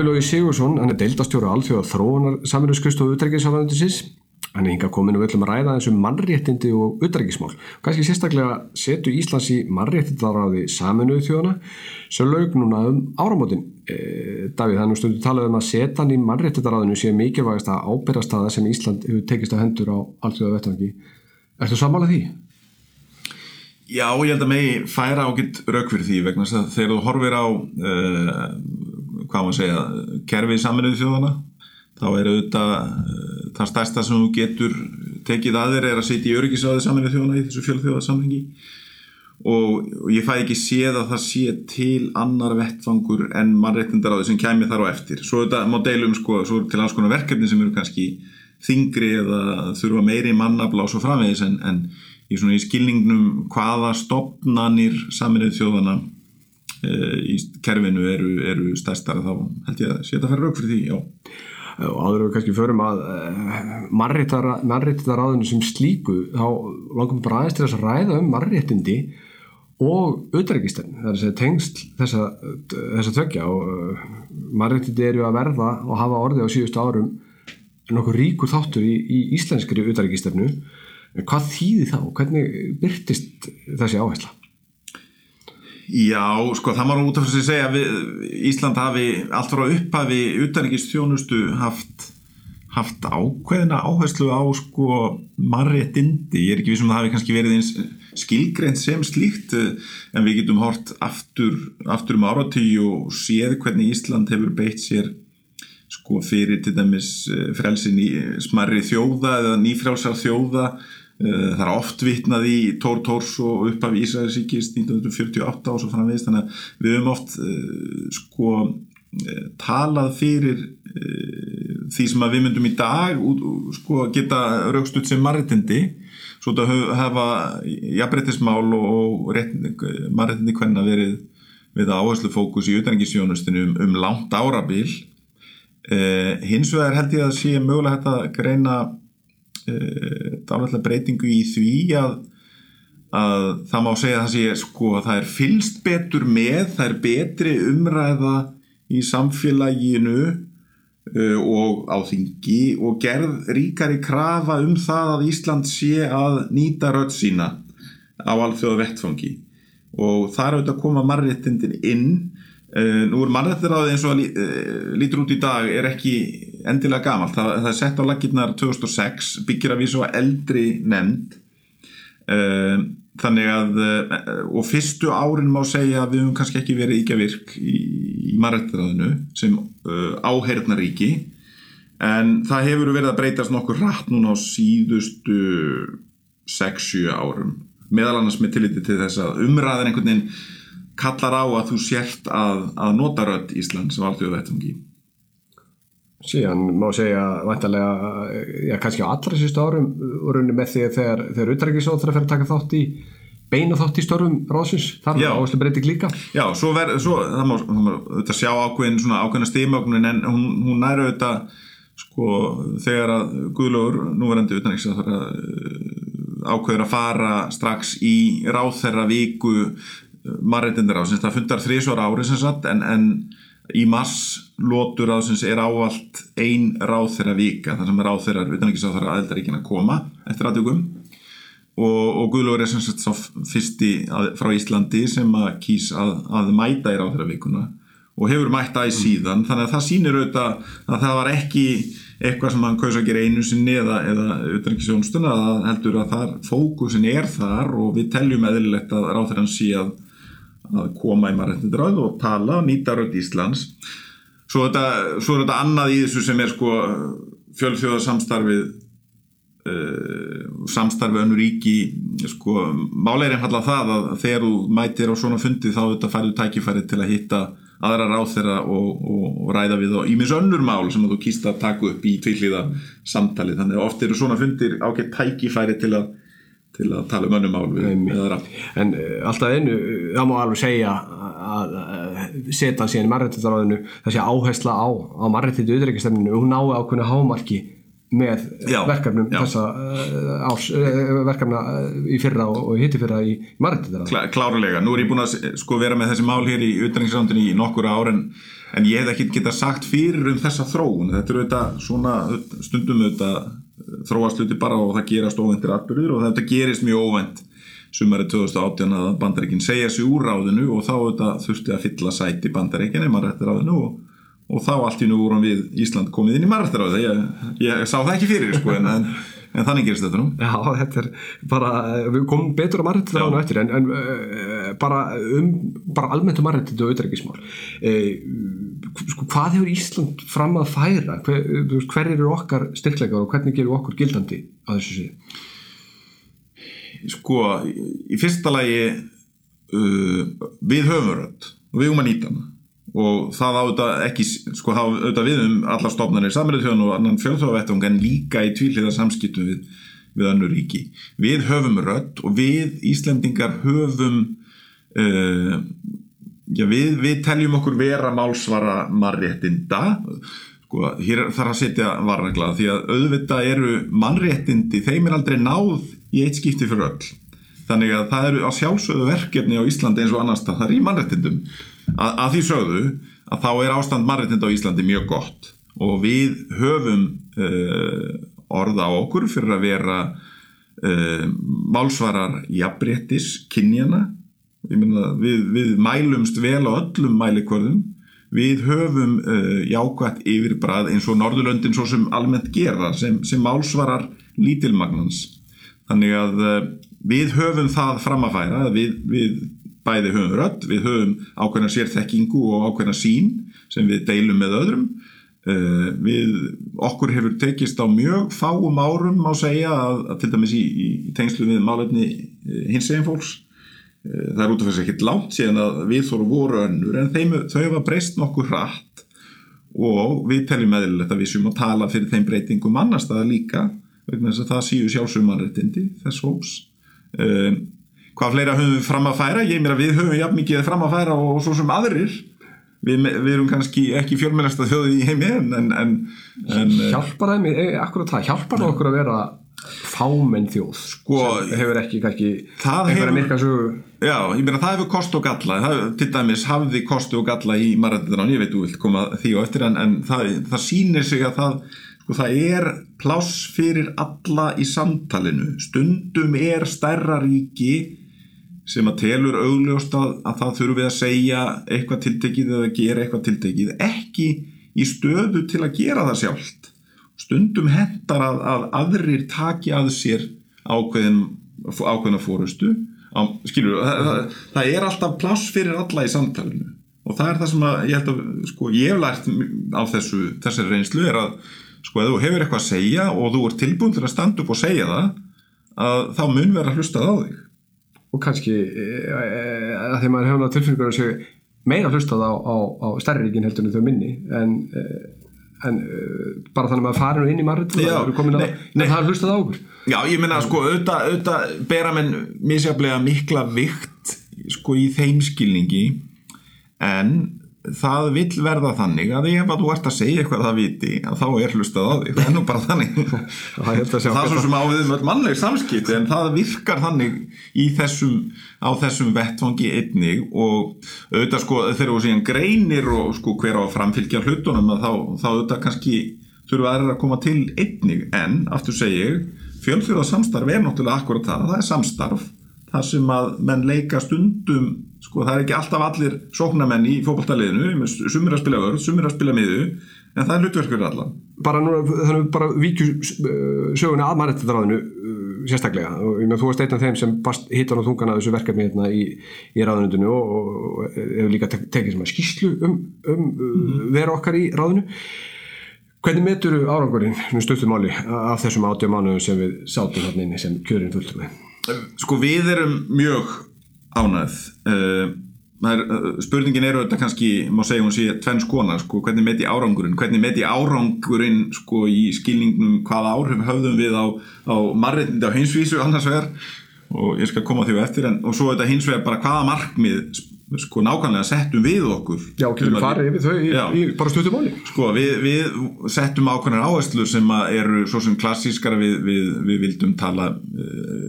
Daví Lógi Sigursson, hann er deildastjóru alþjóða þróunar saminlöfskristofu utrækisafræðundisins. Hann er hinga kominu völlum að ræða þessum mannréttindi og utrækismál. Kanski sérstaklega setu Íslands í mannréttindaráði saminuðu þjóðana sem laug núna um áramótin. E, Daví, það er nú stundu talað um að setan í mannréttindaráðinu sé mikilvægast að ábyrrastaða sem Ísland hefur tekist að hendur á alþjóða vettvangi. Erstu sammálað því? Já, ég held að megi færa ágitt rauk fyrir því vegna þess að þegar þú horfir á uh, hvað maður segja kerfið saminuðu þjóðana þá er auðvitað uh, það stærsta sem þú getur tekið aðeir er að setja í öryggisáði saminuðu þjóðana í þessu fjölþjóðarsamhengi og, ég fæ ekki séð að það sé til annar vettfangur en mannreittindaráði sem kæmi þar á eftir. Svo þetta má deilum sko, svo til alls konar verkefni sem eru kannski þingri eða þurfa meiri mannabla og svo framvegis en, en í í skilningnum hvaða stopnanir saminnið þjóðana í kerfinu eru, eru stærstara þá held ég að setja að fara rauk fyrir því, já. Og áður við kannski förum að uh, mannréttindaráðinu sem slíku þá langum bara aðeins til þess að ræða um mannréttindi og auðrækistan, það er að segja tengst þessa, þessa tökja og uh, mannréttindi eru að verða og hafa orði á síðustu árum nokkuð ríkur þáttur í, í íslenskri auðrækistefnu Hvað þýði þá? Hvernig byrtist þessi áhersla? Já, sko það var út af þess að segja að Ísland hafi allt frá upphafi utanrikist þjónustu haft, haft ákveðina áherslu á sko marréttindi. Ég er ekki við sem um það hafi kannski verið eins skilgreint sem slíkt en við getum hort aftur, aftur um áratíu og séð hvernig Ísland hefur beitt sér sko fyrir til dæmis frelsin í smarri þjóða eða nýfrjálsar þjóða Eh, það er oft vitnað í Tór Tórs og upp af Ísraelsíkist 1948 og svo framvegist þannig að við höfum oft uh, sko uh, talað fyrir því sem við myndum í dag sko geta raukst út sem marritindi svo þetta hafa jafnbrettismál og marritindi hvenna verið við áherslu fókus í utanengisjónustinu um, um langt árabil. Hins vegar held ég að sé mögulega hægt að greina Eh, dálættilega breytingu í því að, að það má segja að það sé sko að það er fylst betur með, það er betri umræða í samfélaginu uh, og á þingi og gerð ríkari krafa um það að Ísland sé að nýta rödd sína á alþjóða vettfangi og það er auðvitað að koma marréttindin inn. Uh, nú er marréttiráðið eins og að uh, lítur út í dag er ekki endilega gamalt, það, það er sett á lakirnar 2006, byggir að vísa á eldri nefnd. Uh, þannig að uh, og fyrstu árin má segja að við höfum kannski ekki verið íkja virk í, í marrættiráðinu sem uh, áhernaríki en það hefur verið að breytast nokkur rætt núna á síðustu 6-7 árum. Meðal annars með tilliti til þess að umræðin einhvern veginn kallar á að þú sért að, að nota rödd Ísland sem alltaf þetta um gín síðan má segja vantarlega, já kannski á allra sístu árum urunni með því að þegar, þegar utrækisóð þarf að taka þátt í beina þátt í störfum rásins, þar er áherslu breyting líka. Já, svo verður, svo, það má, það má auðvitað sjá ákveðin svona ákveðina stímögnin en hún, hún næru auðvitað sko þegar að Guðlóður núverandi utrækisóð þarf að ákveður að fara strax í ráþherra viku marreitindir ásins, það fundar þrísvara ári sem sagt en, en í mars lótur ásins er ávalt ein ráð þeirra vika þar sem ráð þeirra utanækis á þeirra aðeldaríkin að koma eftir aðtökum og, og Guðlóður er sem sagt svo fyrsti að, frá Íslandi sem að kýs að, að mæta í ráð þeirra vikuna og hefur mætta í síðan. Þannig að það sýnir auðvitað að það var ekki eitthvað sem hann kausa að gera einu sinni eða, eða utanækisjónstuna að heldur að þar fókusin er þar og við teljum eðlilegt að ráð þeirra sé að að koma í maður og tala og nýta rödd Íslands. Svo, þetta, svo er þetta annað í þessu sem er sko fjölþjóðarsamstarfið uh, samstarfið önnur ríki. Sko máleirinn hallar það að þegar þú mætir á svona fundi þá þetta færðu tækifæri til að hitta aðra ráð þeirra og, og, og ræða við og ímis önnur mál sem þú kýrst að taka upp í tvilliða samtali. Þannig að oft eru svona fundir ágætt tækifæri til að til að tala um önnum mál. En uh, alltaf einu, það má alveg segja að uh, setja síðan í marrættindaráðinu þessi áhersla á, á marrættindu auðvitaðstefninu, hún nái ákveðinu hámarki með Já, verkefnum já. þessa árs, verkefna í fyrra og, og hitti fyrra í Marreitindar Klá, klárlega, nú er ég búin að sko, vera með þessi mál hér í utrengisándinni í nokkur ár en, en ég hef ekki getað sagt fyrir um þessa þróun. Þetta er auðvitað svona stundum auðvitað þróast hluti bara og það gerast óventir atbyrður og þetta gerist mjög óvent sumari 2018 að bandaríkin segja sig úr ráðinu og þá auðvitað þurfti að fylla sæti bandaríkin í marrættiráðinu og, og þá allt í nú vorum við Ísland komið inn í marrættiráði ég, ég sá það ekki fyrir sko, en, en, en þannig gerist þetta nú. Já, þetta er bara, við komum betur á marrættindu ráðinu eftir en, en uh, bara um, bara almennt um marrættindu og auðverkismál uh, sko, hvað hefur Ísland fram að færa? Hver, hver eru okkar styrkleikar og hvernig gerum við okkur gildandi á þessu síðu sko, í fyrsta lagi uh, við höfum rödd. Og við höfum að nýta hana og það áður ekki, sko, það áður við um allar stofnarnir samræðu þjóðan og annan fjölþjóðavettung en líka í tvíliða samskiptum við, við önnur ríki. Við höfum rödd og við Íslendingar höfum uh, já, við, við teljum okkur vera málsvara marréttinda sko, hér þarf að setja varnagla því að auðvitað eru mannréttindi, þeim er aldrei náð í eitt skipti fyrir öll. Þannig að það eru á sjálfsögðu verkefni á Íslandi eins og annars það er í mannréttindum að, að því sögðu að þá er ástand mannréttinda á Íslandi mjög gott. Og við höfum uh, orða á okkur fyrir að vera uh, málsvarar jafnréttis kynjana myna, við, við mælumst vel á öllum mælikvörðum. Við höfum uh, jákvætt yfirbrað eins og Norðurlöndin svo sem almennt gera sem, sem málsvarar lítilmagnans. Þannig að við höfum það fram að færa við, við bæði höfum rödd við höfum ákveðna sérþekkingu og ákveðna sín sem við deilum með öðrum. Uh, við, okkur hefur tekist á mjög fáum árum má segja að, að til dæmis í, í tengslu við málefni hins eginn fólks. Það er út af þess að ekki látt síðan að við þóru voru önnur en þeim, þau hefa breyst nokkur hratt. Og við teljum meðlilegt að við séum að tala fyrir þeim breytingum annar staða líka vegna þess að það síu sjálfsögmanréttindi þess hóps um, hvað fleira höfum við fram að færa? Ég meira við höfum jafn mikið fram að færa og svo sem aðrir. Við, við erum kannski ekki fjölmennasta þjóði í heimi en, en, en, en Hjálpar það mér, akkurat það, hjálpar það okkur að vera fámenn þjóð Sko, sem hefur ekki einhverja hefur- Já, ég meina það hefur kost og galla. Það, til dæmis hafði kost og galla í marrættindan, ég veit þú vilt koma því á eftir en, en það, það sýnir sig að það sko, það er pláss fyrir alla í samtalinu. Stundum er stærra ríki sem að telur augljóst að, að það þurfi að segja eitthvað tiltekið eða gera eitthvað tiltekið ekki í stöðu til að gera það sjálft. Stundum hendar að, að aðrir taki að sér ákveðin, ákveðina fórustu á, skilur, það, það, það er alltaf pláss fyrir alla í samtalinu. Og það er það sem að ég held að sko, ég hef lært á þessu þessari reynslu er að sko, ef þú hefur eitthvað að segja og þú ert tilbúin til að standa upp og segja það að þá mun vera hlustað á þig og kannski e, e, að því maður náttúrulega tilfinningur að segja meira hlustað á, á, á stærri ríkin heldur en þau minni en, e, en bara þannig að maður farir nú inn í marrið það er hlustað á okkur. Já, ég meina sko, auðvitað, auðvitað bera menn misjaflega mikla vikt sko í þeim skilningi en það vill verða þannig að ef að þú ert að segja eitthvað það viti að þá er hlustað á þig, það er nú bara þannig. Það er svo sem á við um mannleg samskipti en það virkar þannig þessum, á þessum vettfangi einnig. Og auðvitað sko þegar þú síðan greinir og sko hver á að framfylgja hlutunum að þá, þá auðvitað kannski þurfa aðrir að koma til einnig. En aftur segi ég, fjölþjóða samstarf er náttúrulega akkurat það, það er samstarf. Það sem að menn leika stundum sko það er ekki alltaf allir sóknamenn í fókbaltaliðinu, sumir að spila vörð, sumir að spila miðu, en það er hlutverkur allan. Bara núna, þannig við bara víkju söguna að mannrættindaráðinu sérstaklega. Og þú varst einn af þeim sem bast hittan á þungan að þessu verkefni hérna í, í ráðunundinu og, og hefur líka tek, tekið sem að skýslu um, um mm. vera okkar í ráðunu hvernig metur árangurinn nú stöttum máli af þessum átjá mánuðum sem við sátum þarna inni sem kjörin fulltum með Sko við erum mjög ánæð uh, er, uh, spurningin eru þetta kannski má segja hún sé tvenn skona sko, hvernig meti árangurinn? Hvernig meti árangurinn sko í skilningnum hvaða áhrif höfðum við á, á marreitindi á hinsvísu annars vegar? Og ég skal koma því eftir en, og svo þetta hins vegar bara hvaða markmið sko nákvæmlega settum við okkur? Já, við farið yfir þau í, í bara stuttum máli. Sko, við, við settum ákveðnar áherslur sem eru svo sem klassískara við, við, við vildum tala, uh,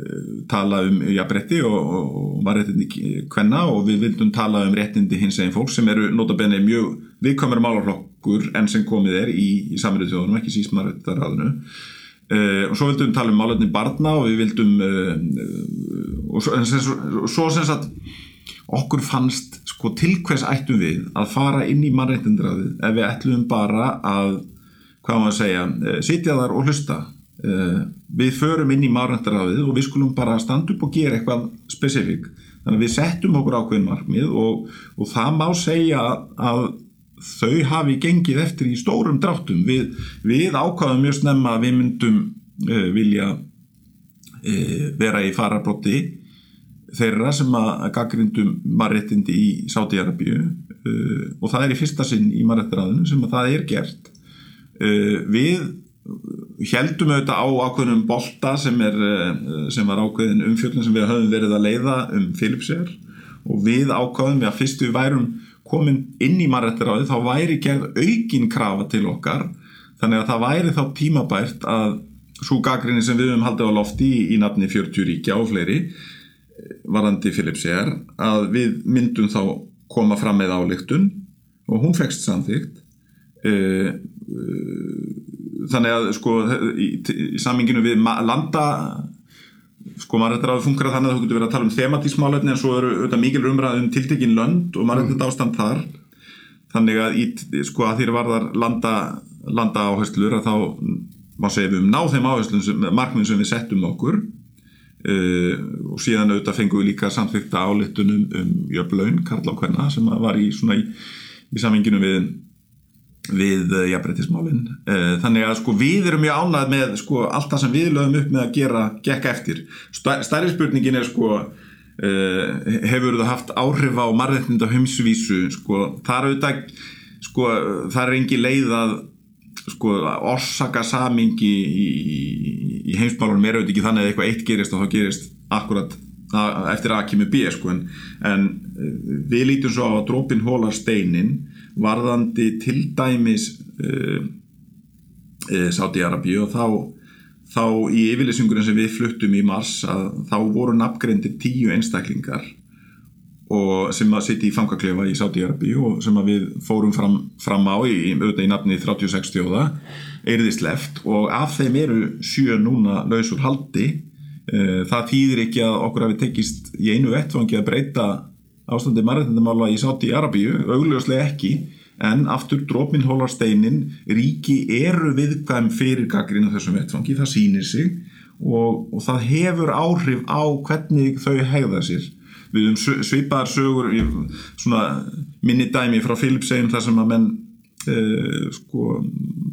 tala um jafnrétti og, og, mannréttindi kvenna og við vildum tala um réttindi hins eginn fólk sem eru notabenni mjög viðkvæmur málaflokkur enn sem komið er í, í saminuð þjóðunum, ekki síst mannréttindaráðinu. Uh, og svo vildum tala um málefni barna og við vildum uh, og svo, svo, svo sem sagt okkur fannst sko til hvers ættum við að fara inn í mannréttindraðið ef við ætlum bara að hvað maður að segja, eh, sitja þar og hlusta Eh, við förum inn í mannréttindraðið og við skulum bara standa upp og gera eitthvað spesifík þannig að við settum okkur ákveðin markmið og, og það má segja að þau hafi gengið eftir í stórum dráttum. Við, við ákvaðum mjög snemma að við myndum uh, vilja uh, vera í farabrotti þeirra sem að gaggrindum marréttindi í Sáti-Arabíu uh, og það er í fyrsta sinn í marréttiraðinu sem að það er gert. Við heldum auðvitað á ákveðnum bolta sem, er, uh, sem var ákveðin umfjöldin sem við höfum verið að leiða um Philipsér og við ákveðum við að fyrst við værum komin inn í marréttiraði þá væri gerð aukin krafa til okkar. Þannig að það væri þá tímabært að svo gaggrinni sem við höfum haldið á lofti í, í nafni 40 ríkja og fleiri varandi Philips er að við myndum þá koma fram með álíktun og hún fekst samþygt uh, uh, þannig að sko í, í saminginu við landa sko ráði funkar þannig að þú getur verið að tala um thematísmálefni en svo eru auðvitað mikil umræð um tiltekin lönd og þetta ástand þar. Þannig að í, sko að þér varðar landa, landa áherslur að þá má segja við um ná þeim áherslum markminn sem við settum okkur. Uh, og síðan auðvitað fengum við líka samþykta álittunum um jöfnlaun, Karla og Kvenna sem var í svona í, í saminginu við við uh, jafnbreytismálin uh, þannig að sko við erum mjög ánægð með sko allt það sem við lögum upp með að gera gekk eftir. Stær, stærri spurningin er sko uh, hefur það haft áhrif á marðettinda heimsvísu sko? Þar auðvitað sko það er engi leið að sko orsaka samingi í, í, í heimsmálunum. Er auðvitað ekki þannig að eitthvað eitt gerist og þá gerist akkurat eftir að kemur B sko? En, en við lítum svo á að drópin hólar steinin varðandi til dæmis uh, uh, Sáti-Arabíu og þá, þá í yfirlýsingurinn sem við fluttum í mars að þá voru nafngreindir tíu einstaklingar og sem að sitja í fangaklefa í Sáti-Arabíu og sem að við fórum fram, fram á í, auðvitað í nafni 36 þjóða eiriði sleft og af þeim eru sjö núna laus úr haldi. Eh, það þýðir ekki að okkur hafi tekist í einu vettfangi að breyta ástandi mannréttindamála í Sáti-Arabíu augljóslega ekki en aftur drópin hólar steinin ríki eru viðkvæm fyrir gaggrinn á þessum vettfangi, það sýnir sig og, og það hefur áhrif á hvernig þau hegða sér. Við um svipaðar sögur svona minni dæmi frá Philipsegin þar sem að menn uh, sko,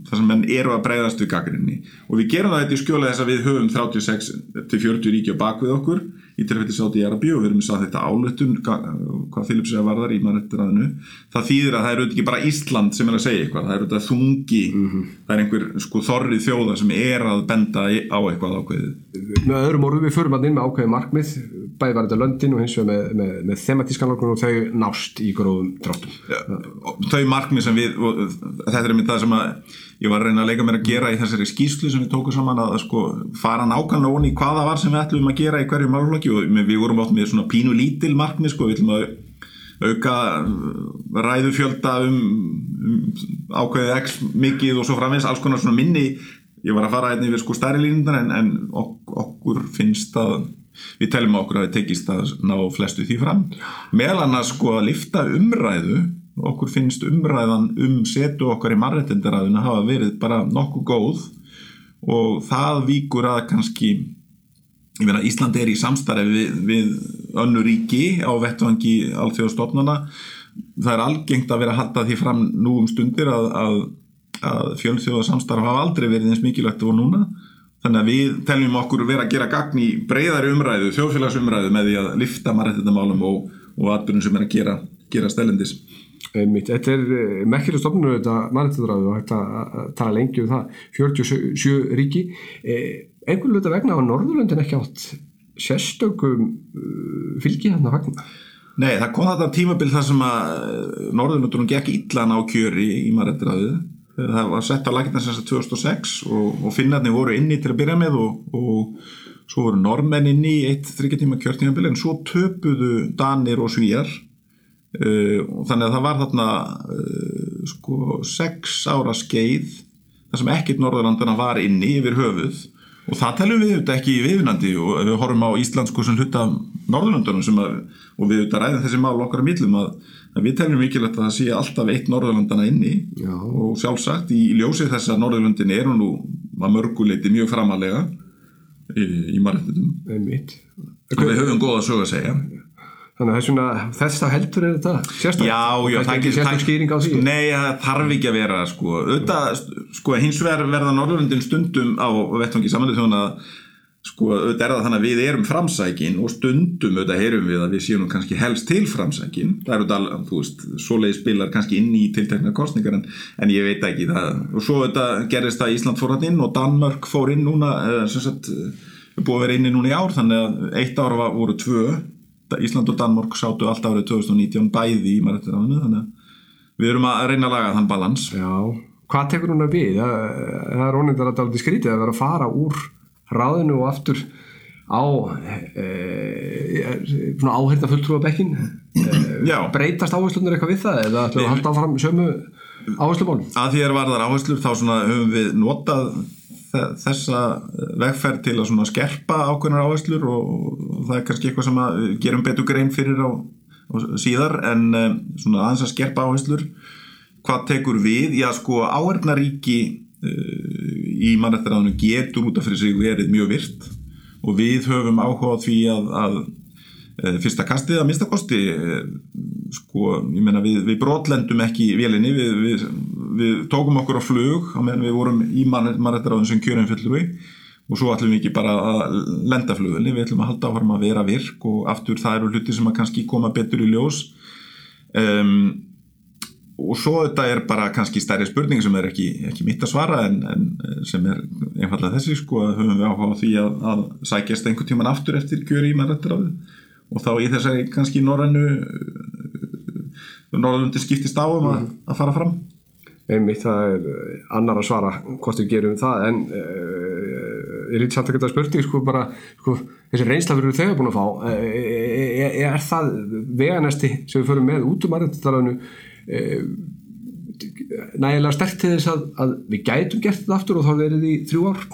þar sem menn eru að breyðast við gaggrinni og við gerum það þetta í skjóla þess að við höfum 36 til 40 ríki á bakvið okkur í tilfelli sátt í Arabíu og við erum að þetta álutun hvað er að varðar í mannrættiraðinu það þýðir að það er auðvitað ekki bara Ísland sem er að segja eitthvað, það er auðvitað þungi það er einhver sko þorrið þjóða sem er að benda á eitthvað ákveðið. Með öðrum orðum við förum að inn með ákveði markmið bæði var þetta löndin og hins vegar með, með, með thematískan lókun og þau nást í gróðum dráttum. Þau markmið sem við þetta er mynd það sem að ég var að reyna að leika mér að gera í þessari skýslu sem við tókum saman að sko fara nákvæmlega onni hvaða var sem við ætlum að gera í hverju málflokki og við vorum átt með svona pínu lítil markmið sko, við ætlum að auka ræðufjölda um, um ákveðið x mikið og svo framvegs alls konar svona minni. Ég var að fara einnig við sko stærri línundar en, en ok okkur finnst að við teljum að okkur að það tekist að ná flestu því fram. Meðal annars sko að lifta umræðu okkur finnst umræðan um setu okkar í marrættindaræðinu hafa verið bara nokkuð góð og það víkur að kannski meina Ísland er í samstarfi við, við önnu ríki á vettvangi alþjóðstofnana það er algengt að vera að halda því fram nú um stundir að, að, að fjölþjóðarsamstarf hafa aldrei verið eins mikilvægt og núna. Þannig að við teljum okkur vera að gera gagn í breyðari umræðu, þjóðfélagsumræðu með því að lifta marrættindamálum og, og atbyrjum sem er að gera, gera stælendis Einmitt. Þetta er merkileg stofnur þetta mannættadræðu og að tala lengi um það 47 ríki einhvern veit að vegna á Norðurlöndin ekki átt sérstökum fylgi hann að vagna Nei, það kom þetta tímabil þar sem að Norðurlundunum gekk illan á kjöri í Marættiráðu. Það var sett á lakirna sem þess að 2006 og, og finnarnir voru inni til að byrja með og, og svo voru normenn inni í eitt þryggjartíma kjörtímabil en svo töpuðu Danir og Svíjar þannig að það var þarna uh, sko sex ára skeið þar sem ekkert Norðurlandana var inni yfir höfuð. Og það telum við auðvitað ekki í viðvinandi og við horfum á Íslandsku sem hluta Norðurlandunum sem að, og við auðvitað ræðum þessi mál okkar að millum að, að við telum mikilvægt að það sé alltaf eitt Norðurlandana inni. Já. og sjálfsagt í ljósið þess að Norðurlandin eru nú að mörguleiti mjög framalega í, í margættum og við höfum góða sög að segja þannig að þessuna, þess að heldur er þetta sérstaklega, Já, já, það er ekki sérstaklega skýring á því. Nei, það þarf ekki að vera sko, auðvitað, sko, hins vegar verða Norðurlundin stundum á vettvangi samanlega þjóðan að sko, auðvitað er það þannig að við erum framsækin og stundum auðvitað heyrum við að við séum kannski helst til framsækin. Það er auðvitað, þú veist, svoleiði spilar kannski inn í tiltekna kostningar en, en ég veit ekki það, og svo auðvitað gerist það Ísland fór hann inn og Danmörk eh, eh, Ísland og Danmörk sátu allt árið 2019 bæði í marættiráðinu þannig að við erum að reyna að laga þann balans Já, hvað tekur hún að við? Það, er ónefndar að aldrei skrítið að vera að fara úr ráðinu og aftur á e, e, svona áherta fulltrúa bekkin e, Já. breytast áherslunar eitthvað við það eða ætlum við að halda áfram sömu áherslumálum? að því er varðar áherslur þá höfum við notað þessa vegferð til að skerpa ákveðnar áherslur og, það er kannski eitthvað sem að gerum betur grein fyrir á, á síðar en um, svona aðeins að skerpa áherslur hvað tekur við? Já sko áhernaríki uh, í mannrættiráðinu getur út af fyrir sig verið mjög virt og við höfum áhuga því að, að eh, fyrsta kastið að mista kosti eh, sko, ég meina við, við brotlendum ekki í vélinni, við, við, við tókum okkur á flug á meðan við vorum í mannrættaráðin sem kjörum fullur og svo ætlum við ekki bara að lenda flugunni, við ætlum að halda áfram að vera virk og aftur það eru hluti sem að kannski koma betur í ljós. Um, og svo þetta er bara kannski stærri spurning sem er ekki, ekki mitt að svara en, en sem er einfallega þessi sko að höfum við áhuga á því að, að sækjast einhvern tíman aftur eftir kjöri í mannrættaráði og þá í þessari kannski norrannu norðundi skiptist á um að, að fara fram Einmitt, það er eh, annar að svara hvort við gerum það en uh, ég lítið samt að geta spurning sko bara, sko, þessi reynsla fyrir þegar búin að fá. Er, er það veganesti sem við förum með út um aðrættaröðinu uh, nægilega sterkt til þess að, að við gætum gert þetta aftur og þá verið í þrjú ár?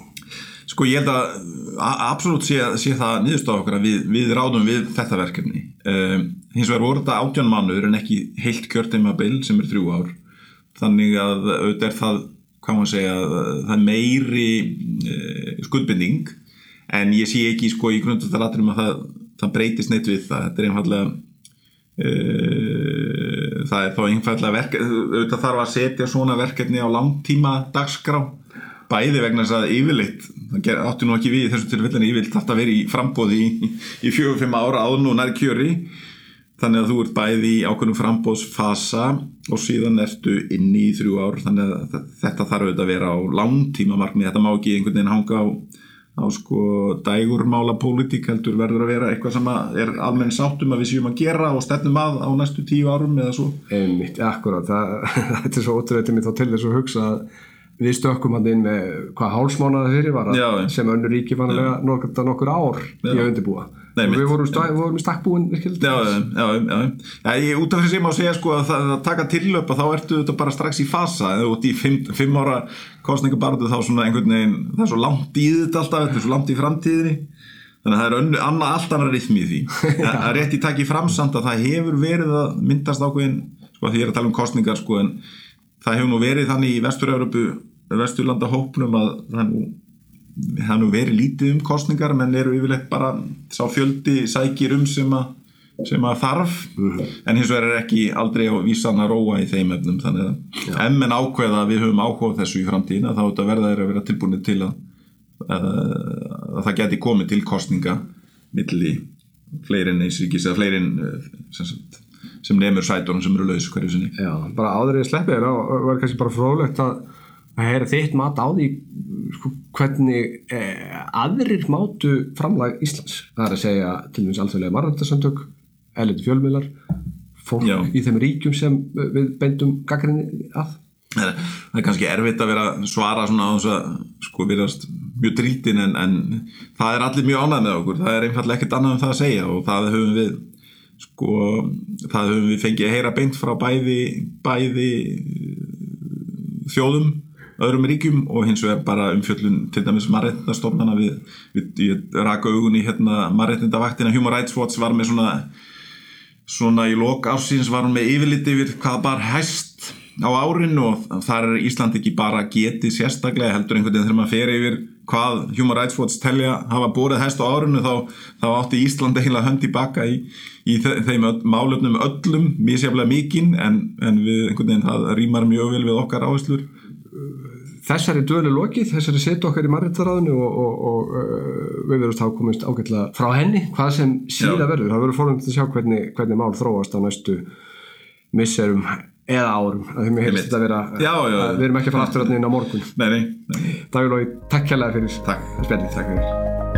Sko ég held að absolutt sé, sé það niðurstofa okkur að við, við ráðum við þetta verkefni. Um, hins vegar voru þetta átján mánuður en ekki heilt kjörteimabil sem er þrjú ár þannig að auðvitað er það hvað maður segja, það meiri uh, skuldbinding. En ég sé ekki sko í grundvöldaratrum að það, það breytist neitt við það. Þetta er einfallega uh, það er þá einfallega verk auðvitað þarf að setja svona verkefni á langtíma dagskrá. Bæði vegna þess að yfirleitt það átti nú ekki við í þessu tilfellinu yfirleitt vera í frambóði í, í fjögur, fimm ára áður nú nær kjöri þannig að þú ert bæði í ákveðnum frambóðsfasa og síðan ertu inni í þrjú ár þannig að þe- þetta þarf auðvitað að vera á langtíma markmið, þetta má ekki einhvern veginn hanga á, á sko dægurmála pólitík heldur verður að vera eitthvað sem er almenn sáttum að við séum að gera og stefnum að á næstu tíu árum eða svo. Einmitt, akkurat, það, þetta er svo ótrúið mér þá til þess að hugsa að við stökkum hann inn með hvað hálsmánaði fyrir var Já, já. sem önnur ríki vanlega nokkur, nokkur ár í að undirbúa. Nei, við vorum, við vorum í stakkbúin Já, já, já, já, já. Ég, út af þessi má segja sko að það að taka tillöpa þá ertu þetta bara strax í fasa. Eða út í fimm, fimm ára kostningabarðu þá svona einhvern veginn það er svo langt í þetta alltaf, þetta er svo langt í framtíðinni. Þannig að það er önnu, anna, allt annar rithmi í því. Er rétt í taki framsamt að það hefur verið að myndast ákveðin sko því ég er að tala um kostningar sko en það hefur nú verið þannig í Vestur-Európu Vesturlanda hópnum að það er nú það nú verið lítið um kostningar menn eru yfirleitt bara sá fjöldi sækir um sem að sem að þarf. En hins vegar er ekki aldrei á vísan að róa í þeim efnum þannig að ef menn ákveða að við höfum áhuga á þessu í framtíðina þá þetta verða þeir að vera tilbúinir til að, að, að það geti komið til kostninga milli fleirin eisríkis eða fleirin sem, sagt, sem nemur sætunum sem eru laus hverju sinni. Já, bara áður ég sleppi þér og var kannski bara fróðlegt að að heyra þitt mat á því sko, hvernig eh, aðrir mátu framlag Íslands. Það er að segja til dæmis alþjóðlega margöndasamtök erlendu fjölmiðlar fólk Já. í þeim ríkjum sem við bendum gaggrinni að. Það er, kannski erfitt að vera svara svona á þess að sko viðast mjög drítin en, en það er allir mjög ánægð með okkur. Það er einfallega ekkert annað um það að segja og það höfum við sko það höfum við fengið að heyra beint frá bæði bæði eh, þjóðum öðrum ríkjum og hins vegar bara umfjöllun til dæmis marreitnastofnana við, við ég raka augun í hérna marreitnindavaktina Human Rights Watch var með svona svona í lok ársins var hún með yfirlit yfir hvað bar hæst á árin og þar er Ísland ekki bara getið sérstaklega heldur einhvern veginn þegar maður fer yfir hvað Human Rights Watch telja hafa borið hæst á árinu þá, þá átti Ísland eiginlega hönd í baka í, í þe- þeim öll, málefnum öllum misjaflega mikinn en, en við einhvern veginn það rýmar mjög vel við okkar áherslur. Þessari dölu lokið, þessari setu okkar í marréttaráðinu og, og, og uh, við verðum þá komist ágætlega frá henni hvað sem síða Já. verður, það verður fórhund að sjá hvernig, hvernig mál þróast á næstu misserum eða árum að er heilst Einmitt. þetta að vera Já, já, já. við erum ekki að fara aftur á morgun Nei, nei, nei, Davíð Lói, takk kærlega fyrir takk takk fyrir